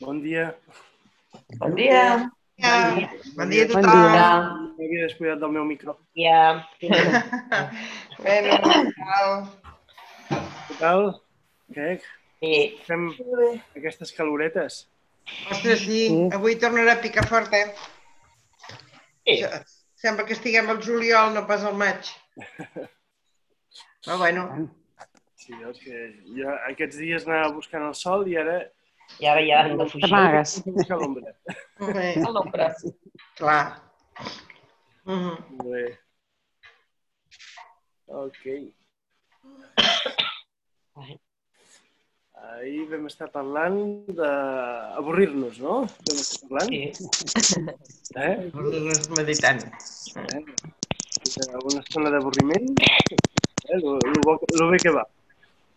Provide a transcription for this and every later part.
Bon dia. Bon dia. Ja. Bon dia a Bon tothom. dia. M'havia descuidat del meu micro. Ja. Bueno, tal. Què tal? Què? Sí. Fem aquestes caloretes? Ostres, sí, Sí. avui tornarà a picar fort, eh? Sí. Sembla que estiguem al juliol, no pas al maig. Però bueno, Sí, és que jo aquests dies anava buscant el sol i ara I ara ja hem de fugir. T'amagues. buscar l'ombra. A l'ombra. clar. Mhm. Molt bé. Ok. Ahir vam estar parlant d'avorrir-nos, no? Vam estar parlant? Sí. Eh? Nos meditant. eh? Una estona d'avorriment. Eh? Lo, lo, bo, lo bé que va.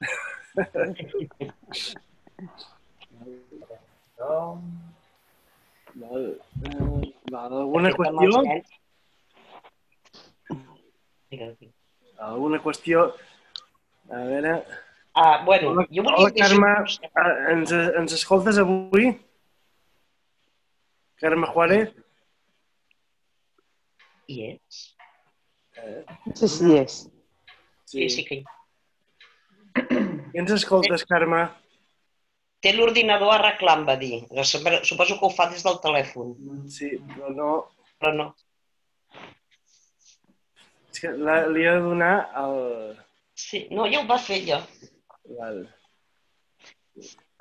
Eh. Alguna? Digue'm, digue'm. Alguna qüestió? A veure... Ah, bueno, Hola, jo volia hola Carme. Ah, Ens, ens escoltes avui? Carme Juárez? És? No sé si és. Sí, sí que hi I ens escoltes, Carme? Té l'ordinador arreglant, va dir. Suposo que ho fa des del telèfon, Sí, però no... però no. És que la, li he de donar el... Sí, no, ja ho va fer ja. Val.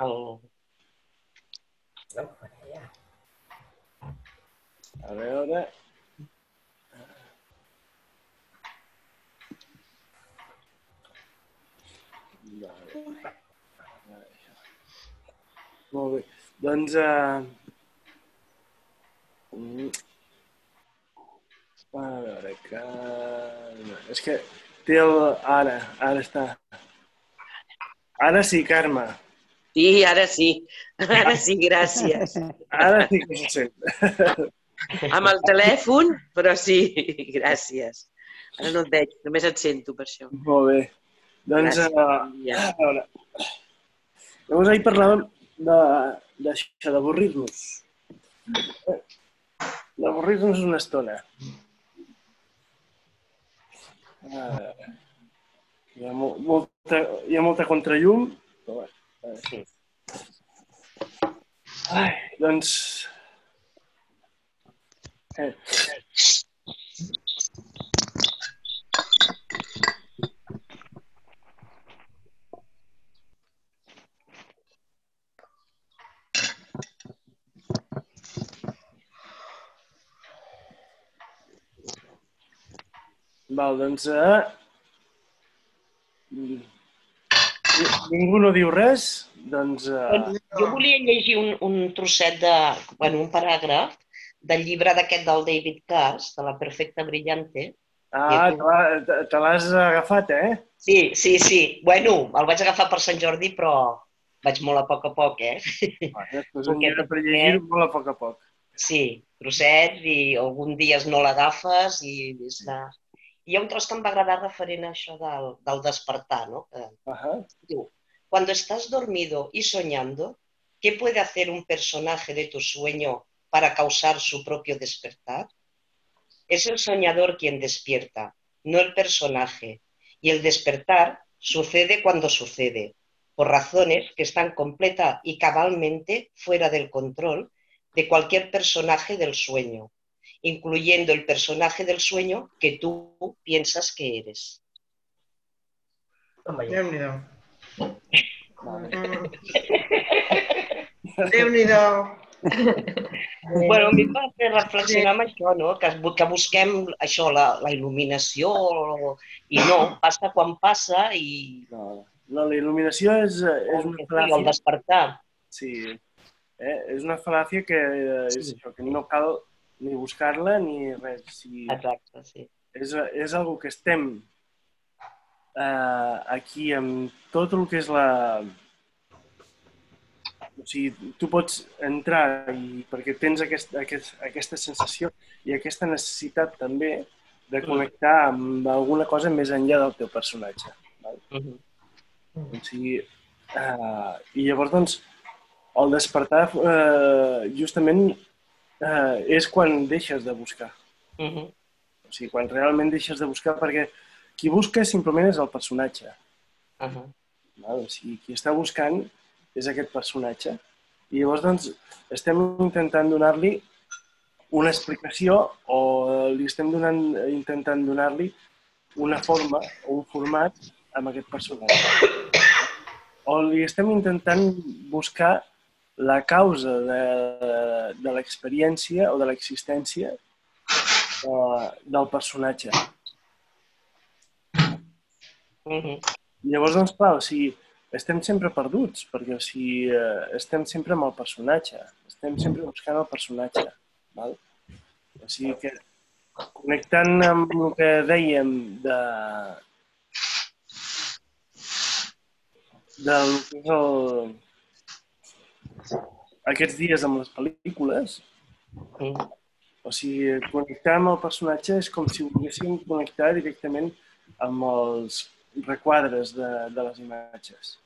El... A veure... Molt bé. Doncs... Uh... A veure, que... És que té el... Ara, ara està. Ara sí, Carme. Sí, ara sí. Ara sí, gràcies. Ara sí que se sent. Amb el telèfon, però sí, gràcies. Ara no et veig, només et sento per això. Molt bé. Doncs, uh, Ja. a veure... Llavors ahir parlàvem d'això, d'avorrir-nos. D'avorrir-nos una estona. Uh, hi, ha mo molta, hi ha molta contrallum, però bé. Uh, Ai, doncs... Eh, Val, doncs... Eh... Ningú no diu res? Doncs... Eh... Jo volia llegir un, un trosset de... Bueno, un paràgraf del llibre d'aquest del David Cass, de la Perfecta Brillante. Ah, te l'ha- te- te l'has agafat, eh? Sí, sí, sí. Bueno, el vaig agafar per Sant Jordi, però vaig molt a poc a poc, eh? Bueno, després un llibre per llegir molt a poc a poc. Sí, trossets i algun dies no l'agafes i és la... Hi ha un tros que em va agradar referent a això del, del despertar, no? Diu, Cuando estás dormido y soñando, ¿qué puede hacer un personaje de tu sueño para causar su propio despertar? Es el soñador quien despierta, no el personaje. Y el despertar sucede cuando sucede, por razones que están completa y cabalmente fuera del control de cualquier personaje del sueño, incluyendo el personaje del sueño que tú piensas que eres. Déu-n'hi-do. Mm. Déu-n'hi-do. Bueno, a mi em va fer reflexionar amb això, no? que, que busquem això, la, la il·luminació, i no, passa quan passa i No, no, la il·luminació és, és una el fal·làcia. despertar. Sí. Eh? És una fal·làcia que, eh, és Sí. això, que no cal ni buscar-la ni res. Sí. Exacte, sí. és, és algo que estem eh, aquí amb tot el que és la... O sigui, tu pots entrar i perquè tens aquest, aquest, aquesta sensació i aquesta necessitat també de connectar amb alguna cosa més enllà del teu personatge. Val? Mhm. O sigui, eh, I llavors, doncs, el despertar eh, justament eh, és quan deixes de buscar. Mhm. O sigui, quan realment deixes de buscar, perquè qui busca simplement és el personatge. Aha. Val? O sigui, qui està buscant és aquest personatge. I llavors, doncs, estem intentant donar-li una explicació o li estem donant, intentant donar-li una forma o un format amb aquest personatge. O li estem intentant buscar la causa de, de l'experiència o de l'existència eh, del personatge. Mhm. I llavors, doncs, clar, o sigui, estem sempre perduts, perquè o sigui, eh, estem sempre amb el personatge, estem sempre buscant el personatge. Val? O sigui que, connectant amb el que dèiem de, del que és el, aquests dies amb les pel·lícules, Mhm. o sigui, connectar amb el personatge és com si volguéssim connectar directament amb els requadres de, de les imatges.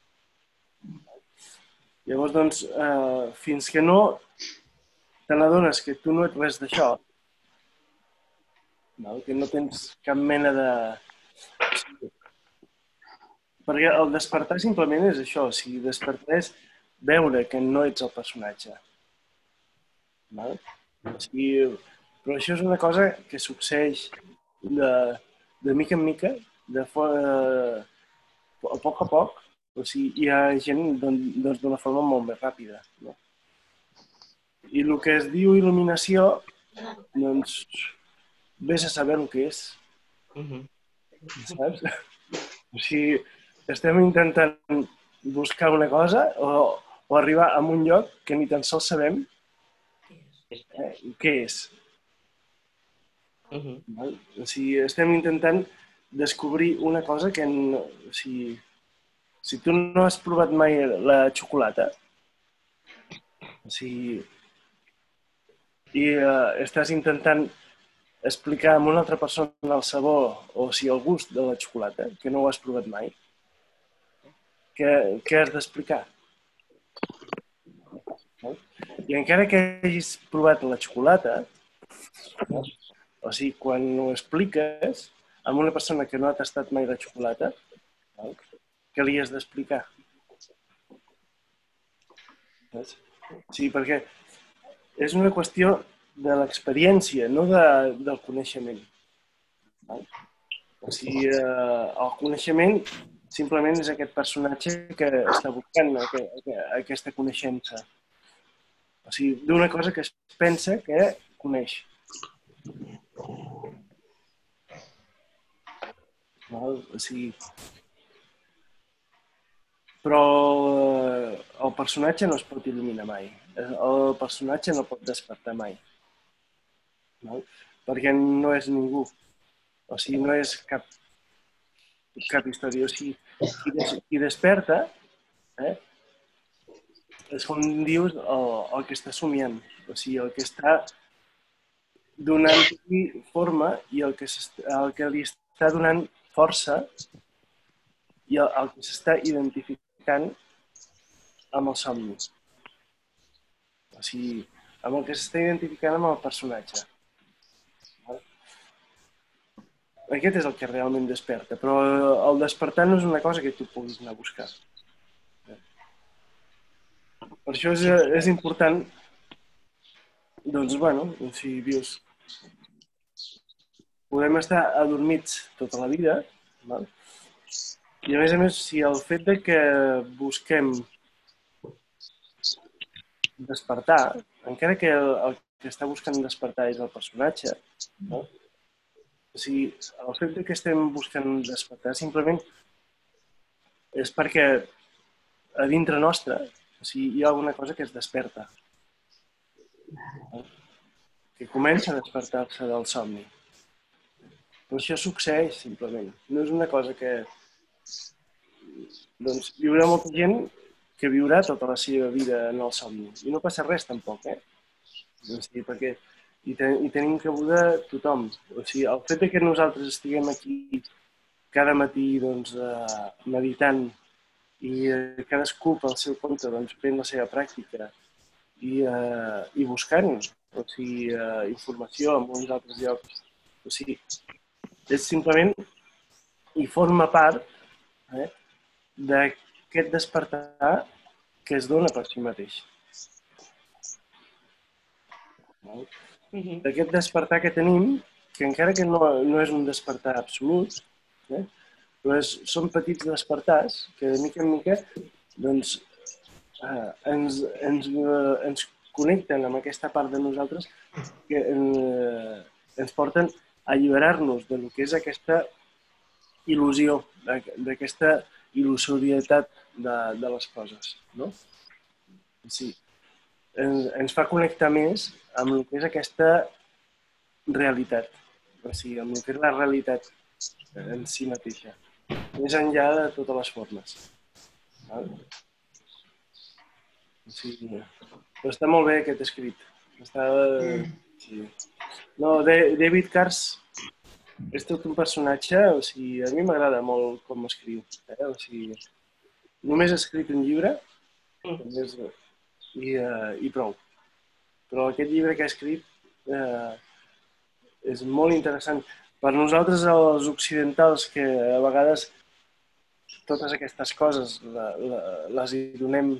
Llavors, doncs, eh, fins que no te n'adones que tu no ets res d'això, val? que no tens cap mena de... Perquè el despertar simplement és això, o sigui, despertar és veure que no ets el personatge. Val? O sigui, però això és una cosa que succeeix de, de mica en mica, de fora, a poc a poc, o sigui, hi ha gent d'on- doncs, d'una forma molt més ràpida. No? I el que es diu il·luminació, doncs, vés a saber el que és, Mhm. saps? O sigui, estem intentant buscar una cosa o, o arribar a un lloc que ni tan sols sabem eh, què és. Mhm. Val? O sigui, estem intentant descobrir una cosa que... No, o sigui, si tu no has provat mai la xocolata, o sigui, i uh, estàs intentant explicar a una altra persona el sabor o si el gust de la xocolata, que no ho has provat mai, què, què has d'explicar? I encara que hagis provat la xocolata, o sigui, quan ho expliques a una persona que no ha tastat mai la xocolata, què li has d'explicar? Sí, perquè és una qüestió de l'experiència, no de, del coneixement. O sigui, eh, el coneixement simplement és aquest personatge que està buscant aqu- aqu- aquesta coneixença. O sigui, d'una cosa que es pensa que coneix. Val? O sigui, però eh, el personatge no es pot il·luminar mai. El personatge no pot despertar mai. Val? Perquè no és ningú. O sigui, no és cap, cap història. O sigui, qui, des, qui desperta eh, és com dius el, el que està somiant. O sigui, el que està donant-li forma i el que, el que li està donant força i el, el que s'està identificant amb el somni. O sigui, amb el que s'està identificant amb el personatge. Aquest és el que realment desperta, però el despertar no és una cosa que tu puguis anar a buscar. Per això és, és important, doncs, bueno, si dius, podem estar adormits tota la vida, val? i a més a més, si el fet de que busquem despertar, encara que el, el que està buscant despertar és el personatge, no? o sigui, el fet de que estem buscant despertar simplement és perquè a dintre nostre o sigui, hi ha alguna cosa que es desperta, que comença a despertar-se del somni. Però això succeeix, simplement. No és una cosa que... Doncs viurà molta gent que viurà tota la seva vida en el somni. I no passa res, tampoc, eh? O sigui, perquè hi, ten, hi tenim cabuda tothom. O sigui, el fet que nosaltres estiguem aquí cada matí doncs, eh, meditant i eh, cadascú pel seu compte doncs, fent la seva pràctica i, eh, i buscant o sigui, eh, informació en uns altres llocs. O sigui, és simplement i forma part eh, d'aquest despertar que es dona per si mateix. Val? Mhm. D'aquest despertar que tenim, que encara que no, no és un despertar absolut, eh, és, són petits despertars que de mica en mica doncs, eh, ens, ens, eh, ens connecten amb aquesta part de nosaltres que eh, ens porten a alliberar-nos de lo que és aquesta il·lusió, d'aqu- d'aquesta il·lusorietat de, de les coses. No? Sí. Ens, ens fa connectar més amb el que és aquesta realitat, o sigui, amb el que és la realitat en si mateixa, més enllà de totes les formes. Val? O sigui, però està molt bé aquest escrit. Està... Sí. No, de, David Cars és tot un personatge, o sigui, a mi m'agrada molt com escriu. Eh? O sigui, només ha escrit un llibre només, i, uh, i prou. Però aquest llibre que ha escrit eh, és molt interessant. Per nosaltres, els occidentals, que a vegades totes aquestes coses la, la, les hi donem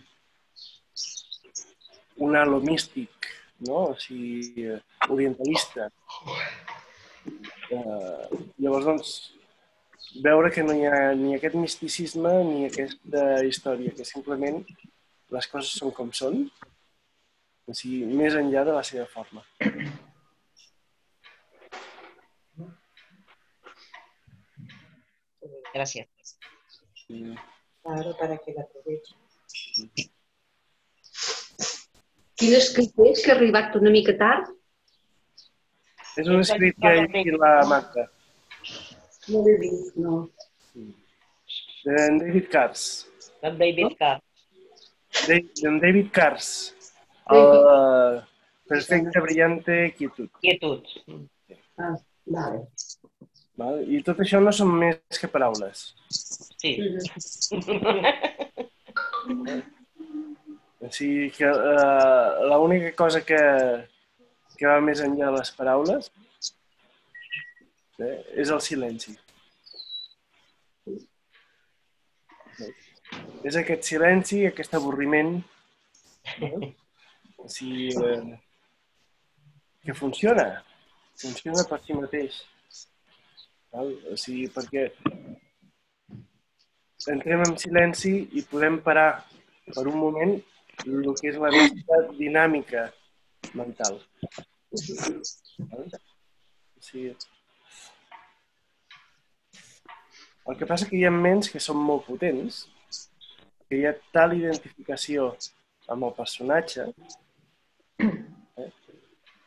un halo místic, no? o sigui, eh, orientalista. Eh, llavors, doncs, veure que no hi ha ni aquest misticisme ni aquesta història, que simplement les coses són com són, o sigui, més enllà de la seva forma. Gràcies. I, Claro, para que la aproveche. Quin escrit és que ha arribat una mica tard? és un escrit que ha llegit la Marta, No l'he vist, no. d'en David Cars. El David Carr. De- D'en David Cars. El perfecte, brillante quietud. Quietud. Ah, vale. Val? I tot això no són més que paraules. Sí. O sigui que uh, l'única cosa que, que va més enllà de les paraules eh, és el silenci. És aquest silenci, aquest avorriment eh? o sigui, eh, que funciona. Funciona per si mateix. Val? O sigui, perquè entrem en silenci i podem parar per un moment el que és la nostra dinàmica mental. O sigui, el que passa que hi ha ments que són molt potents, que hi ha tal identificació amb el personatge, eh,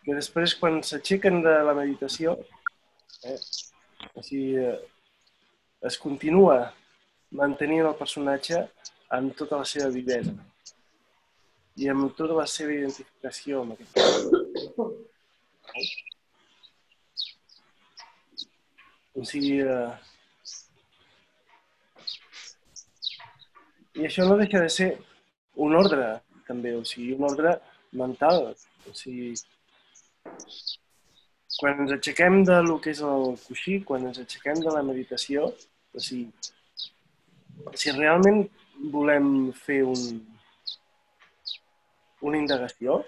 que després quan s'aixequen de la meditació, eh, o sigui, es continua mantenint el personatge amb tota la seva vivesa i amb tota la seva identificació amb aquest personatge. O sigui, eh, i això no deixa de ser un ordre, també, o sigui, un ordre mental. O sigui, quan ens aixequem de lo que és el coixí, quan ens aixequem de la meditació, o sigui, si realment volem fer un, una indagació,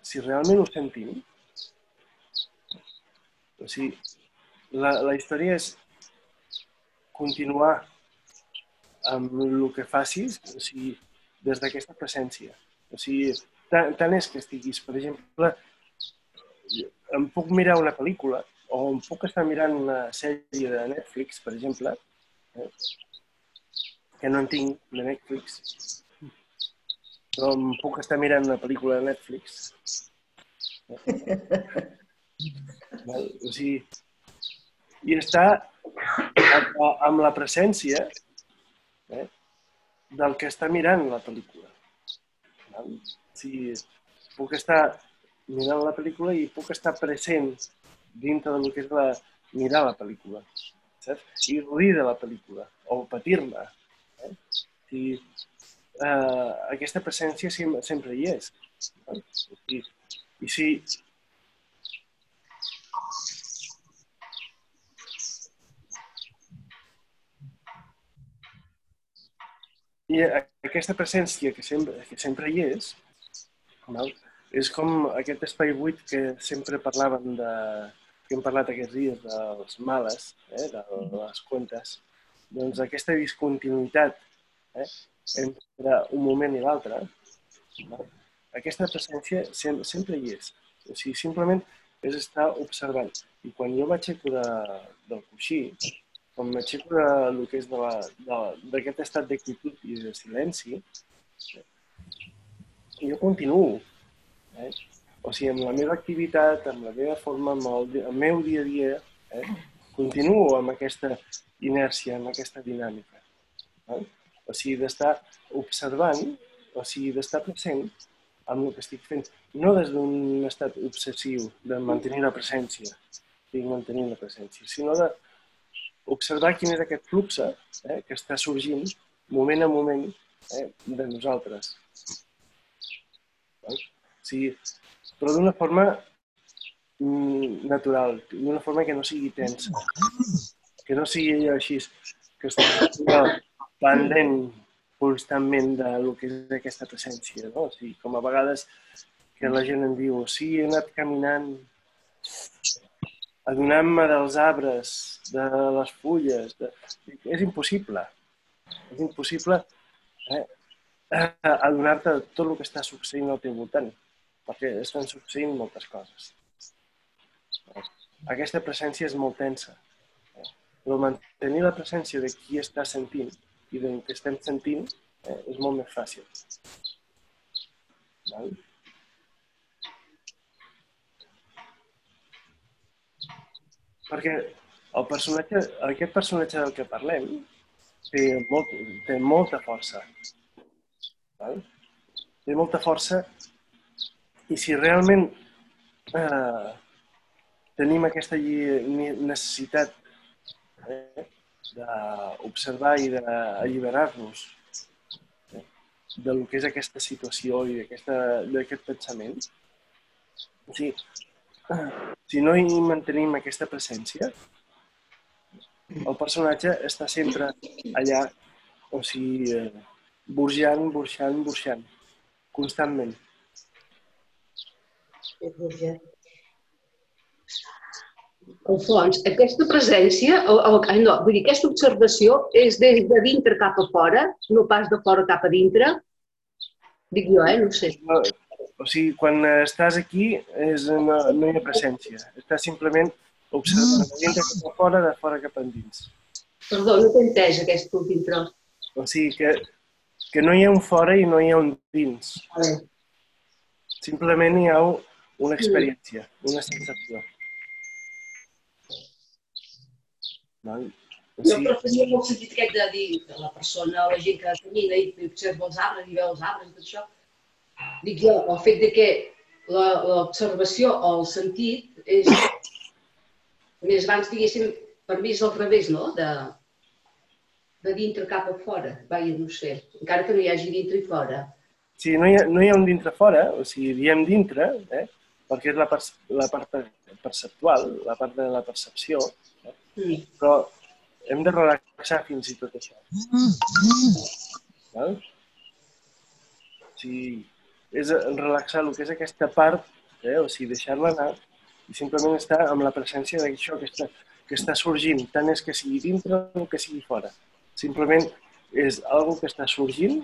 si realment ho sentim, o sigui, la, la història és continuar amb el que facis, o sigui, des d'aquesta presència. O sigui, tant, tant és que estiguis, per exemple, em puc mirar una pel·lícula o em puc estar mirant una sèrie de Netflix, per exemple, eh? que no en tinc de Netflix, però em puc estar mirant una pel·lícula de Netflix. Val? O sigui, i està amb, la presència eh, del que està mirant la pel·lícula. Val? O sigui, puc estar mirant la pel·lícula i puc estar present dintre del que és la, mirar la pel·lícula. saps? I gaudir de la pel·lícula, o patir-la. Eh? I, eh, aquesta presència sempre, sempre hi és. No? I, I si I aquesta presència que sempre, que sempre hi és, val? És com aquest espai buit que sempre parlàvem de, que hem parlat aquests dies dels males, eh, de les cuentes, doncs aquesta discontinuïtat eh, entre un moment i l'altre, aquesta presència sempre, hi és. O sigui, simplement és estar observant. I quan jo m'aixeco de, del coixí, quan m'aixeco de, del que és d'aquest estat d'actitud i de silenci, jo continuo. Eh? O sigui, amb la meva activitat, amb la meva forma, amb el, el meu dia a dia, eh? continuo amb aquesta inèrcia, amb aquesta dinàmica. Eh? O sigui, d'estar observant, o sigui, d'estar present amb el que estic fent, no des d'un estat obsessiu de mantenir la presència, estic mantenint la presència, sinó de observar quin és aquest flux eh, que està sorgint moment a moment eh, de nosaltres. Val? Sigui, però d'una forma mm, natural, d'una forma que no sigui tensa, que no sigui allò així, que estigui pendent constantment de lo que és aquesta presència, no? O sigui, com a vegades que la gent em diu, sí, he anat caminant adonant-me dels arbres, de les fulles. De... És impossible. És impossible eh, adonar-te de tot el que està succeint al teu voltant, perquè estan succeint moltes coses. Aquesta presència és molt tensa. Però mantenir la presència de qui està sentint i del que estem sentint eh, és molt més fàcil. Val? perquè el personatge, aquest personatge del que parlem té, molt, té molta força. Val? Té molta força i si realment eh, tenim aquesta necessitat eh, d'observar i d'alliberar-nos eh, del que és aquesta situació i d'aquest pensament, o sigui, si no hi mantenim aquesta presència, el personatge està sempre allà, o sigui, eh, burjant, burxant, burxant, constantment. Alfons, aquesta presència, o, o, ai, no, vull dir, aquesta observació és des de dintre cap a fora, no pas de fora cap a dintre? Dic jo, eh? No sé. No, o sigui, quan estàs aquí és, no, no hi ha presència. Estàs simplement observant de dintre cap a fora, de fora cap endins. Perdó, no t'he entès aquest últim tros. O sigui que, que no hi ha un fora i no hi ha un dins. Simplement hi ha una experiència, una sensació. Val? O Jo preferia molt sentit aquest de dir que la persona o la gent que camina i observa els arbres i veu els arbres i tot això. Dic jo, el fet de que l'observació o el sentit és... Més abans, diguéssim, per mi és al revés, no? De, de dintre cap a fora. Vaja, no sé. Encara que no hi hagi dintre i fora. sí, no, hi ha, no hi ha un dintre-fora, o sigui, diem dintre, eh? Perquè és la, perce la part perceptual, la part de la percepció, Mm. però hem de relaxar fins i tot això. Val? O sigui, és relaxar el que és aquesta part, eh? o sigui, deixar-la anar i simplement estar amb la presència d'això que està, que està sorgint, tant és que sigui dintre o que sigui fora. Simplement és algo que està sorgint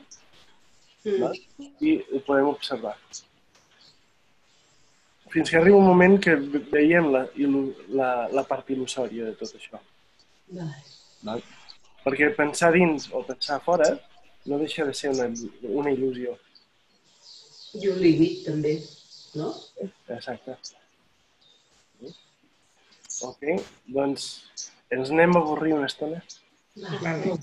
Mm. val? i ho podem observar. Fins que arriba un moment que ve- veiem la, la, la part il·lusòria de tot això. Vale. Val? Perquè pensar dins o pensar fora no deixa de ser una, una il·lusió. I un límit, també, no? Exacte. Ok, doncs ens anem a avorrir una estona. Vale.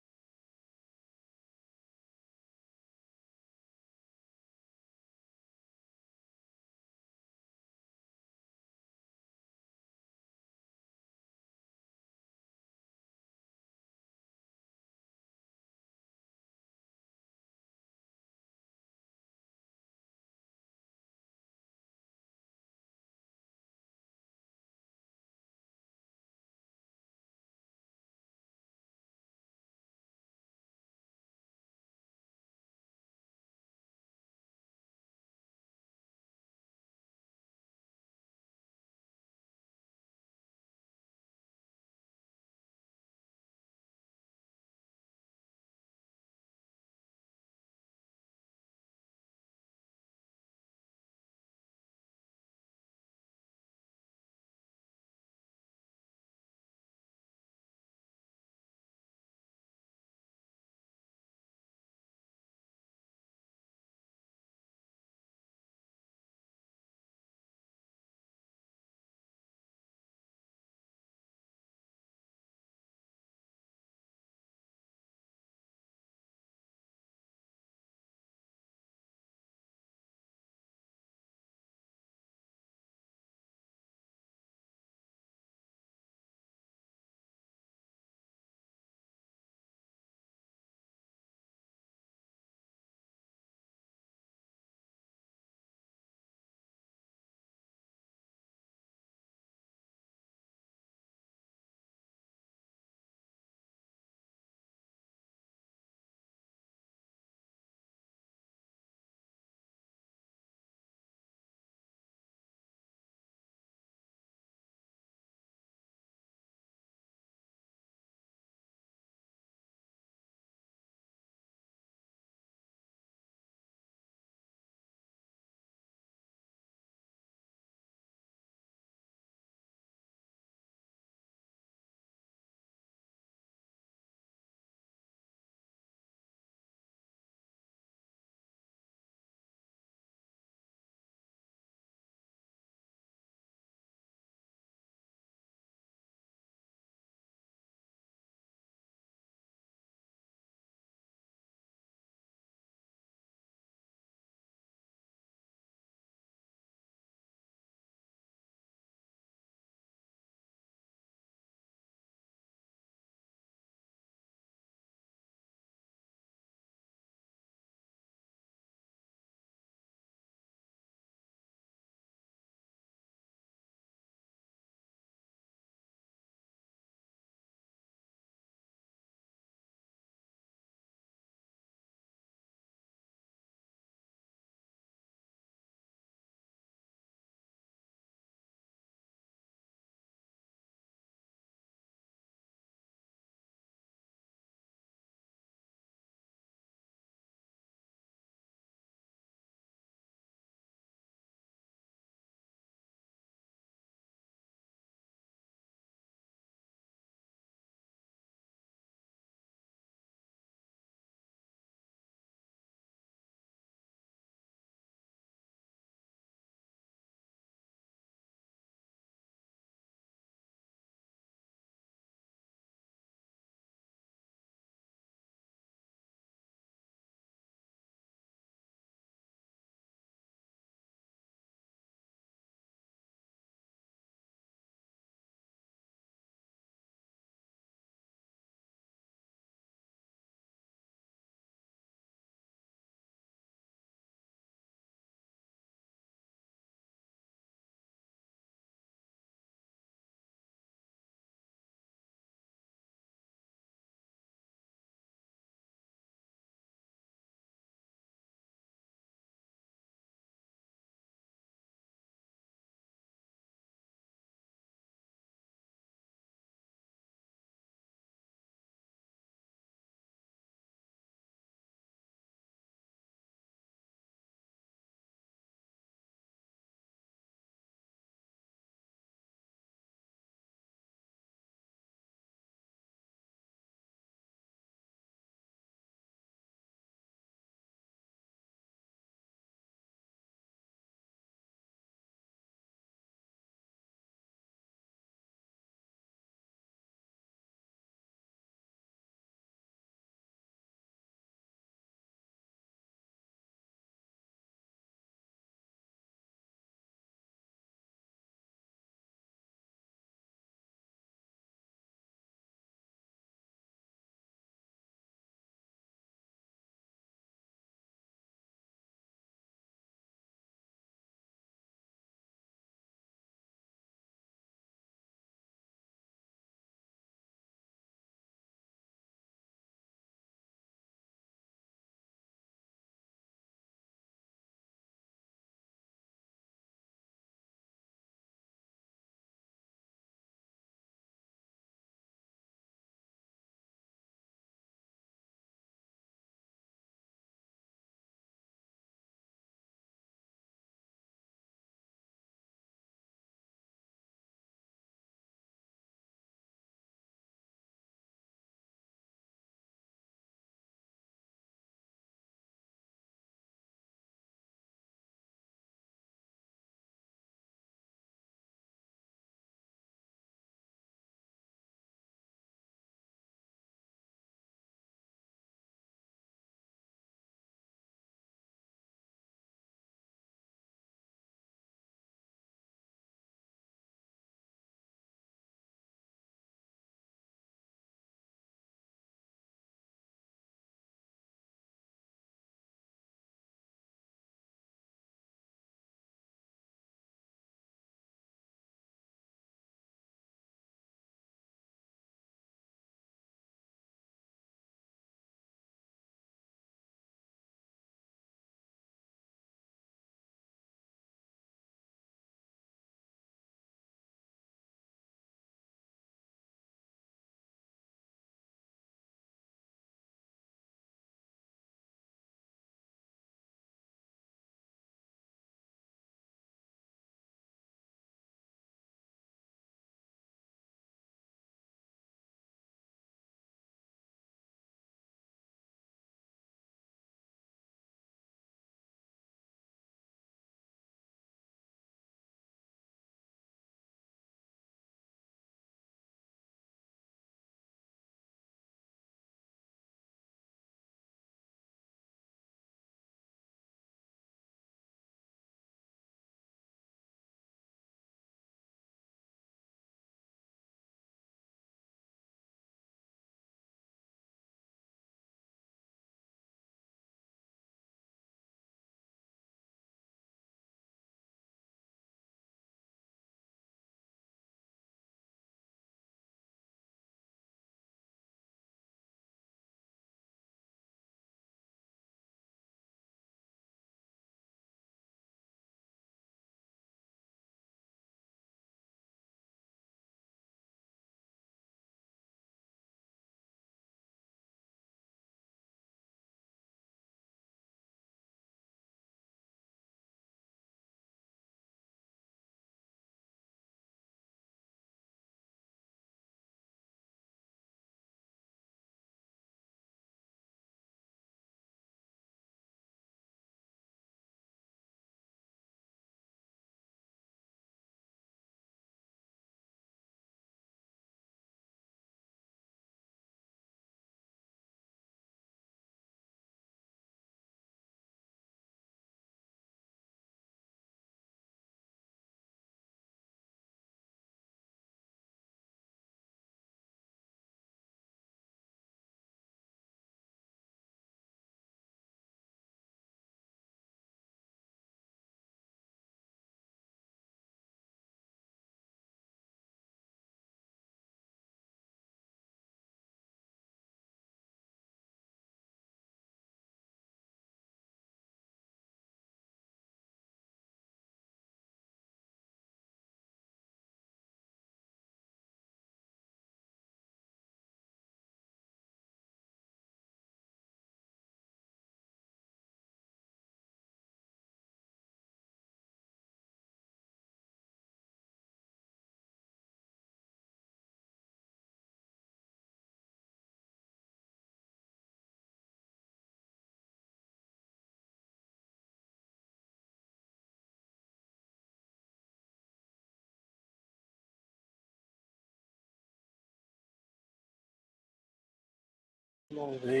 Molt bé.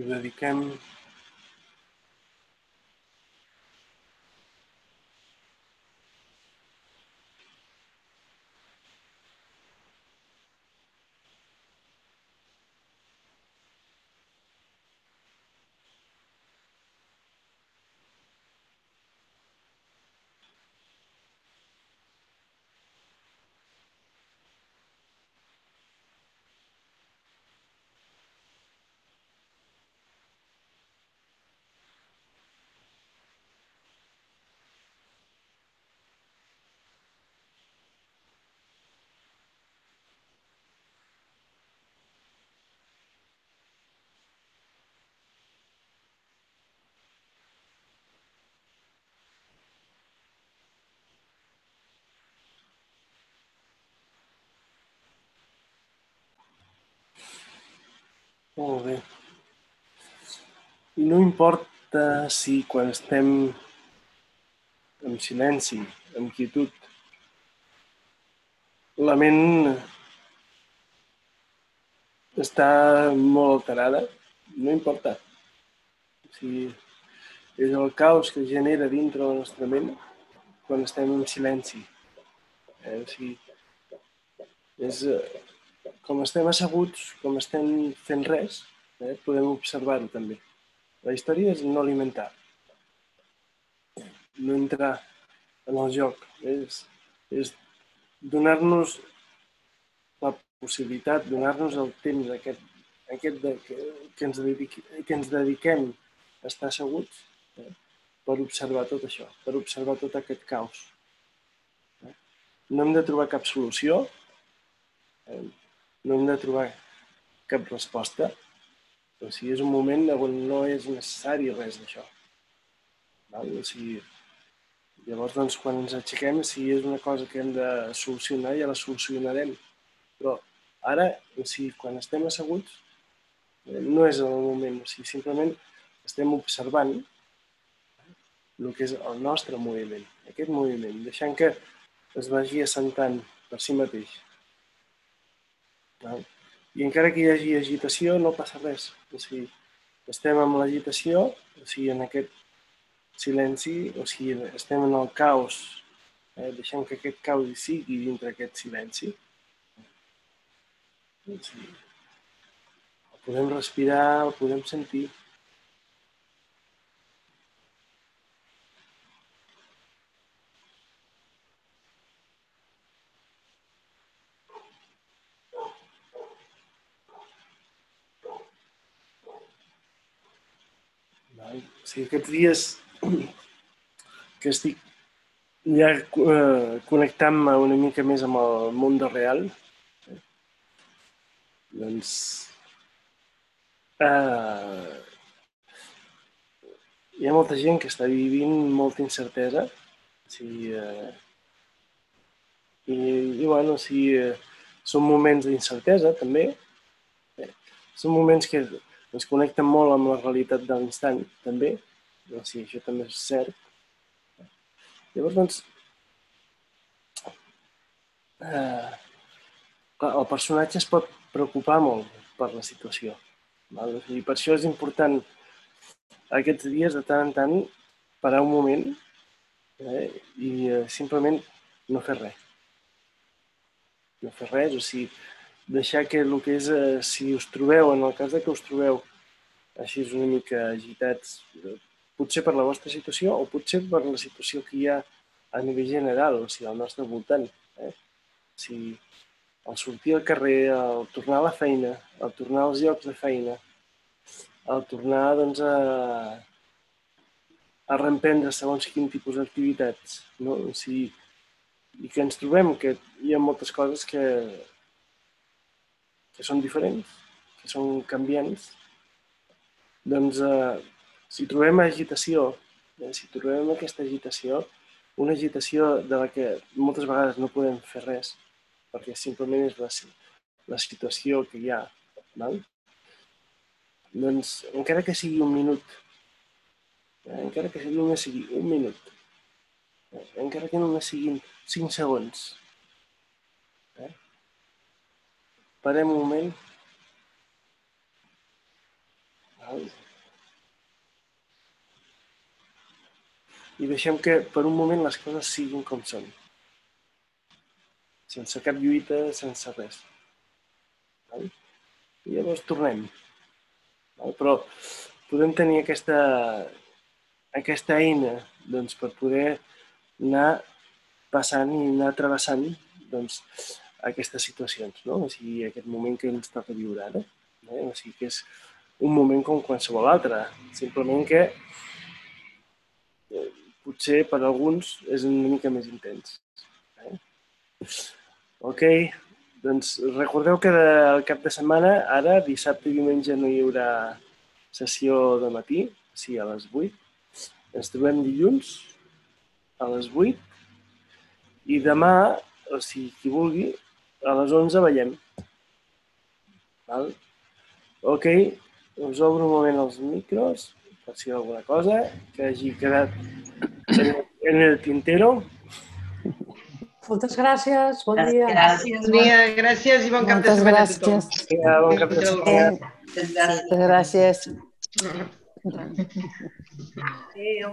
I dediquem Molt bé. I no importa si quan estem en silenci, en quietud, la ment està molt alterada, no importa. Sigui, és el caos que genera dintre la nostra ment quan estem en silenci. Eh? Sigui, és, eh, com estem asseguts, com estem fent res, eh, podem observar-ho també. La història és no alimentar, no entrar en el joc, és, és donar-nos la possibilitat, donar-nos el temps aquest, aquest de, que, que, ens dediqui, que ens dediquem a estar asseguts eh, per observar tot això, per observar tot aquest caos. Eh? No hem de trobar cap solució, eh, no hem de trobar cap resposta, o sigui, és un moment on no és necessari res d'això. O sigui, llavors, doncs, quan ens aixequem, si és una cosa que hem de solucionar, ja la solucionarem. Però ara, o sigui, quan estem asseguts, eh, no és el moment, o sigui, simplement estem observant el que és el nostre moviment, aquest moviment, deixant que es vagi assentant per si mateix. I encara que hi hagi agitació, no passa res. O sigui, estem amb l'agitació, o sigui, en aquest silenci, o sigui, estem en el caos, eh? deixem que aquest caos hi sigui dintre aquest silenci. O sigui, el podem respirar, el podem sentir. Val? O sigui, aquests dies que estic ja eh, connectant-me una mica més amb el món de real, eh, doncs eh, hi ha molta gent que està vivint molta incertesa. O sigui, eh, i, i bueno, o sigui, eh, són moments d'incertesa també. Eh, són moments que ens connecten molt amb la realitat de l'instant, també. O sigui, això també és cert. Llavors, doncs, eh, el personatge es pot preocupar molt per la situació. Val? O sigui, per això és important aquests dies, de tant en tant, parar un moment eh, i eh, simplement no fer res. No fer res, o sigui, deixar que el que és, eh, si us trobeu, en el cas de que us trobeu així una mica agitats, eh, potser per la vostra situació o potser per la situació que hi ha a nivell general, o sigui, al nostre voltant. Eh? Sigui, al sortir al carrer, al tornar a la feina, al tornar als llocs de feina, al tornar doncs, a, a reemprendre segons quin tipus d'activitats. No? O sigui, I que ens trobem que hi ha moltes coses que, que són diferents, que són canviants, doncs eh, si trobem agitació, eh, si trobem aquesta agitació, una agitació de la que moltes vegades no podem fer res, perquè simplement és la, la situació que hi ha, val? doncs encara que sigui un minut, eh, encara que només sigui un minut, eh, encara que només siguin cinc segons, parem un moment? I deixem que per un moment les coses siguin com són. Sense cap lluita, sense res. I llavors tornem. Però podem tenir aquesta, aquesta eina doncs, per poder anar passant i anar travessant doncs, aquestes situacions, no? O sigui, aquest moment que ens toca viure ara. Eh? O sigui, que és un moment com qualsevol altre. Simplement que eh, potser per alguns és una mica més intens. Eh? Ok, doncs recordeu que el cap de setmana, ara, dissabte i diumenge, no hi haurà sessió de matí, sí, a les 8. Ens trobem dilluns a les 8 i demà, o sigui, qui vulgui, a les 11 veiem. Val? Ok, us obro un moment els micros, per si hi ha alguna cosa que hagi quedat en, el tintero. Moltes gràcies, bon dia. Gràcies. Bon dia, gràcies i bon cap de Moltes setmana a tothom. gràcies. Ja, bon cap de setmana. Moltes gràcies. Adéu.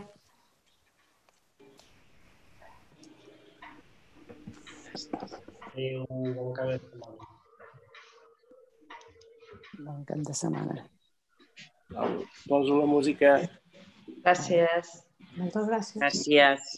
Adéu, bon cap de setmana. Bon cap de setmana. Poso la música. Gràcies. Moltes gràcies. Gràcies.